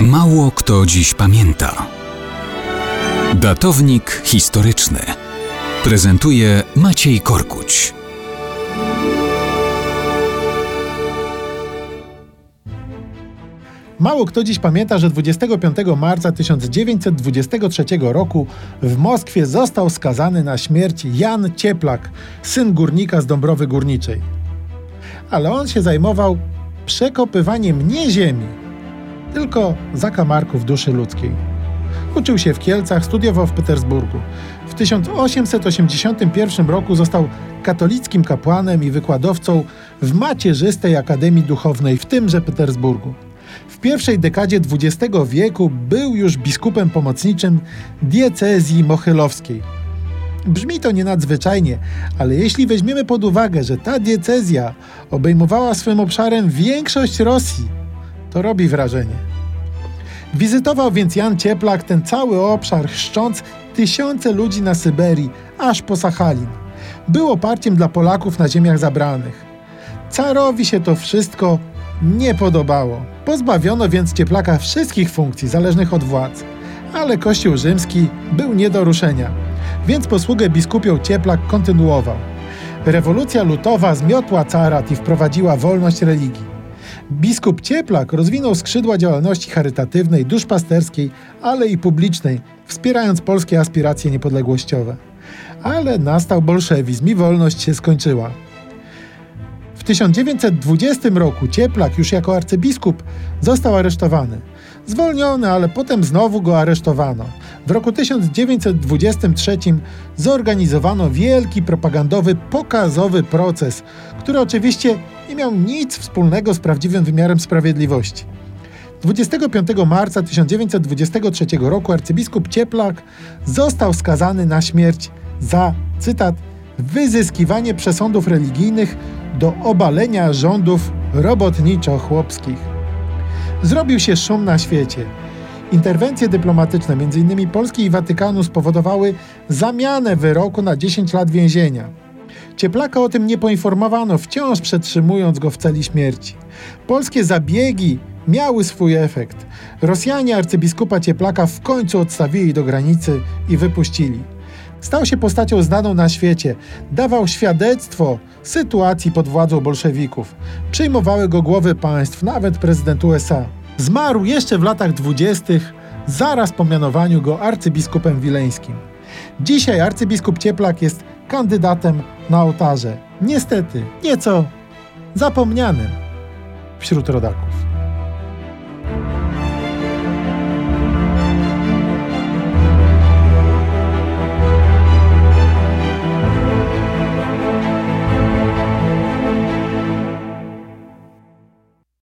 Mało kto dziś pamięta. Datownik historyczny prezentuje Maciej Korkuć. Mało kto dziś pamięta, że 25 marca 1923 roku w Moskwie został skazany na śmierć Jan Cieplak, syn górnika z Dąbrowy Górniczej. Ale on się zajmował przekopywaniem nie ziemi, tylko zakamarków duszy ludzkiej. Uczył się w Kielcach, studiował w Petersburgu. W 1881 roku został katolickim kapłanem i wykładowcą w macierzystej Akademii Duchownej w tymże Petersburgu. W pierwszej dekadzie XX wieku był już biskupem pomocniczym diecezji mochylowskiej. Brzmi to nienadzwyczajnie, ale jeśli weźmiemy pod uwagę, że ta diecezja obejmowała swym obszarem większość Rosji, to robi wrażenie. Wizytował więc Jan Cieplak ten cały obszar, chrzcząc tysiące ludzi na Syberii, aż po Sachalin. Był oparciem dla Polaków na ziemiach zabranych. Carowi się to wszystko nie podobało. Pozbawiono więc Cieplaka wszystkich funkcji zależnych od władz, ale Kościół rzymski był nie do ruszenia, więc posługę biskupią Cieplak kontynuował. Rewolucja lutowa zmiotła carat i wprowadziła wolność religii. Biskup Cieplak rozwinął skrzydła działalności charytatywnej, duszpasterskiej, ale i publicznej, wspierając polskie aspiracje niepodległościowe. Ale nastał bolszewizm i wolność się skończyła. W 1920 roku Cieplak, już jako arcybiskup, został aresztowany. Zwolniony, ale potem znowu go aresztowano. W roku 1923 zorganizowano wielki propagandowy, pokazowy proces, który oczywiście nie miał nic wspólnego z prawdziwym wymiarem sprawiedliwości. 25 marca 1923 roku arcybiskup Cieplak został skazany na śmierć za, cytat, wyzyskiwanie przesądów religijnych do obalenia rządów robotniczo-chłopskich. Zrobił się szum na świecie. Interwencje dyplomatyczne, m.in. Polski i Watykanu, spowodowały zamianę wyroku na 10 lat więzienia. Cieplaka o tym nie poinformowano, wciąż przetrzymując go w celi śmierci. Polskie zabiegi miały swój efekt. Rosjanie arcybiskupa Cieplaka w końcu odstawili do granicy i wypuścili. Stał się postacią znaną na świecie, dawał świadectwo sytuacji pod władzą bolszewików. Przyjmowały go głowy państw, nawet prezydent USA. Zmarł jeszcze w latach dwudziestych, zaraz po mianowaniu go arcybiskupem wileńskim. Dzisiaj arcybiskup Cieplak jest kandydatem na ołtarze. Niestety, nieco zapomnianym wśród rodaków.